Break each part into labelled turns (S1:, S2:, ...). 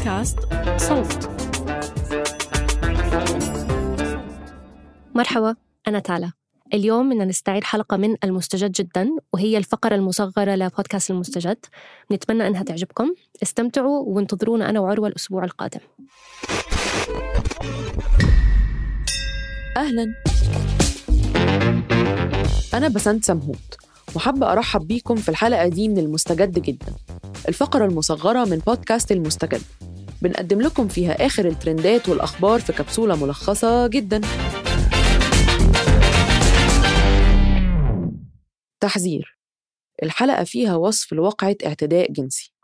S1: بودكاست صوت.
S2: مرحبا أنا تالا. اليوم بدنا نستعيد حلقة من المستجد جدا وهي الفقرة المصغرة لبودكاست المستجد. نتمنى أنها تعجبكم. استمتعوا وانتظرونا أنا وعروة الأسبوع القادم.
S1: أهلا. أنا بسنت سمهوت وحابة أرحب بيكم في الحلقة دي من المستجد جدا. الفقرة المصغرة من بودكاست المستجد. بنقدم لكم فيها آخر الترندات والأخبار في كبسولة ملخصة جدا. تحذير. الحلقة فيها وصف لواقعة اعتداء جنسي.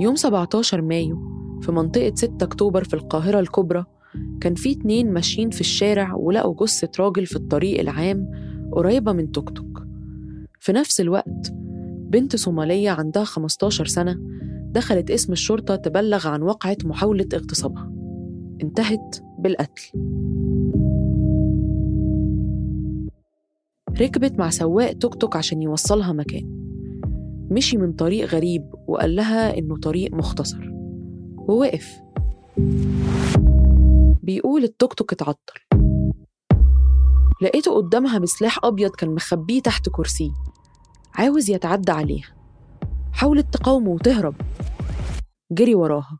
S1: يوم 17 مايو في منطقة 6 أكتوبر في القاهرة الكبرى كان في اتنين ماشيين في الشارع ولقوا جثة راجل في الطريق العام قريبة من توك توك. في نفس الوقت بنت صومالية عندها 15 سنة دخلت اسم الشرطة تبلغ عن وقعة محاولة اغتصابها. انتهت بالقتل. ركبت مع سواق توك توك عشان يوصلها مكان. مشي من طريق غريب وقال لها إنه طريق مختصر. ووقف. بيقول التوك توك اتعطل. لقيته قدامها بسلاح أبيض كان مخبيه تحت كرسيه عاوز يتعدى عليها. حاولت تقاومه وتهرب. جري وراها.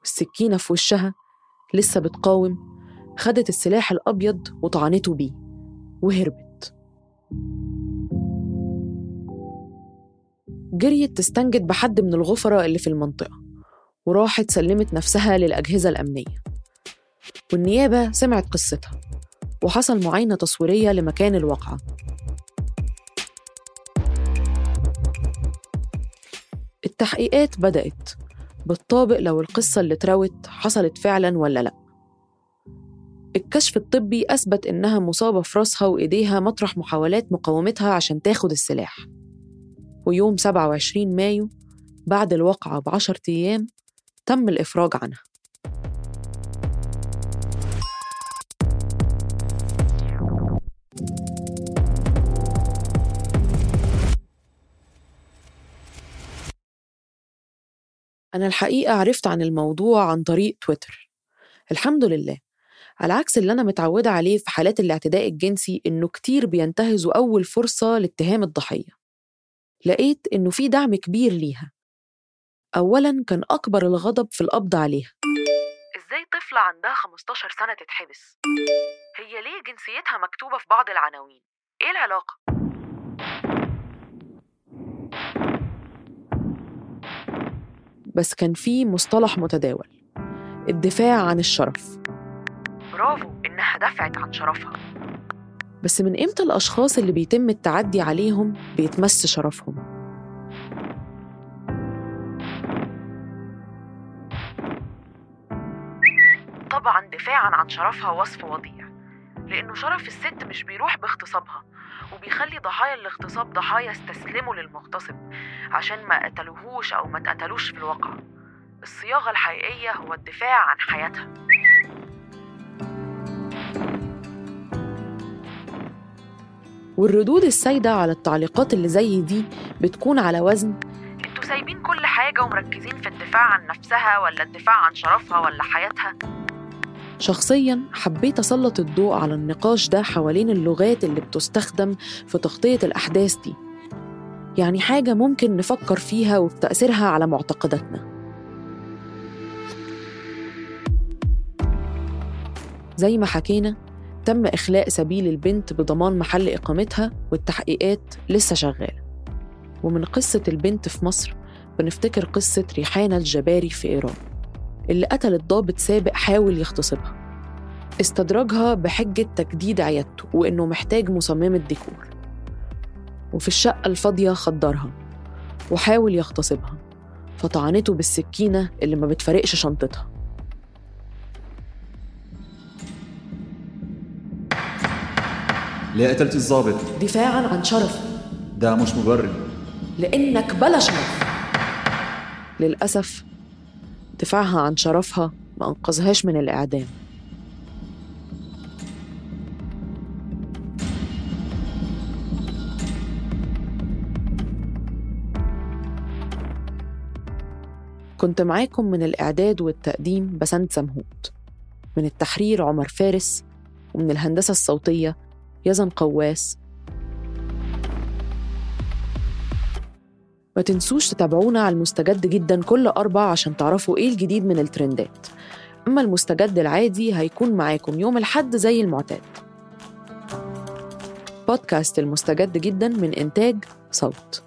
S1: والسكينة في وشها لسه بتقاوم. خدت السلاح الأبيض وطعنته بيه. وهربت. جريت تستنجد بحد من الغفرة اللي في المنطقة. وراحت سلمت نفسها للأجهزة الأمنية. والنيابة سمعت قصتها. وحصل معاينة تصويرية لمكان الواقعة. التحقيقات بدأت بالطابق لو القصة اللي اتروت حصلت فعلا ولا لأ. الكشف الطبي أثبت إنها مصابة في راسها وإيديها مطرح محاولات مقاومتها عشان تاخد السلاح. ويوم 27 مايو بعد الواقعة بعشر أيام تم الإفراج عنها. أنا الحقيقة عرفت عن الموضوع عن طريق تويتر الحمد لله على عكس اللي أنا متعودة عليه في حالات الاعتداء الجنسي إنه كتير بينتهزوا أول فرصة لاتهام الضحية لقيت إنه في دعم كبير ليها أولاً كان أكبر الغضب في القبض عليها إزاي طفلة عندها 15 سنة تتحبس؟ هي ليه جنسيتها مكتوبة في بعض العناوين؟ إيه العلاقة؟ بس كان في مصطلح متداول. الدفاع عن الشرف. برافو إنها دفعت عن شرفها. بس من إمتى الأشخاص اللي بيتم التعدي عليهم بيتمس شرفهم؟ طبعا دفاعا عن شرفها وصف وضيع لأنه شرف الست مش بيروح باغتصابها وبيخلي ضحايا الاغتصاب ضحايا استسلموا للمغتصب عشان ما قتلوهوش أو ما اتقتلوش في الواقع. الصياغة الحقيقية هو الدفاع عن حياتها. والردود السايدة على التعليقات اللي زي دي بتكون على وزن. أنتوا سايبين كل حاجة ومركزين في الدفاع عن نفسها ولا الدفاع عن شرفها ولا حياتها؟ شخصيا حبيت أسلط الضوء على النقاش ده حوالين اللغات اللي بتستخدم في تغطية الأحداث دي. يعني حاجة ممكن نفكر فيها وفي تأثيرها على معتقداتنا. زي ما حكينا تم إخلاء سبيل البنت بضمان محل إقامتها والتحقيقات لسه شغالة. ومن قصة البنت في مصر بنفتكر قصة ريحانة الجباري في إيران. اللي قتلت ضابط سابق حاول يغتصبها استدرجها بحجة تجديد عيادته وإنه محتاج مصممة ديكور. وفي الشقة الفاضية خدرها وحاول يغتصبها فطعنته بالسكينة اللي ما بتفرقش شنطتها.
S3: ليه قتلت الضابط؟
S1: دفاعا عن شرفي
S3: ده مش مبرر.
S1: لأنك بلا شرف للأسف دفاعها عن شرفها ما أنقذهاش من الإعدام. كنت معاكم من الإعداد والتقديم بسنت سمهوت. من التحرير عمر فارس ومن الهندسة الصوتية يزن قواس ما تنسوش تتابعونا على المستجد جدا كل أربع عشان تعرفوا إيه الجديد من الترندات. أما المستجد العادي هيكون معاكم يوم الحد زي المعتاد. بودكاست المستجد جدا من إنتاج صوت.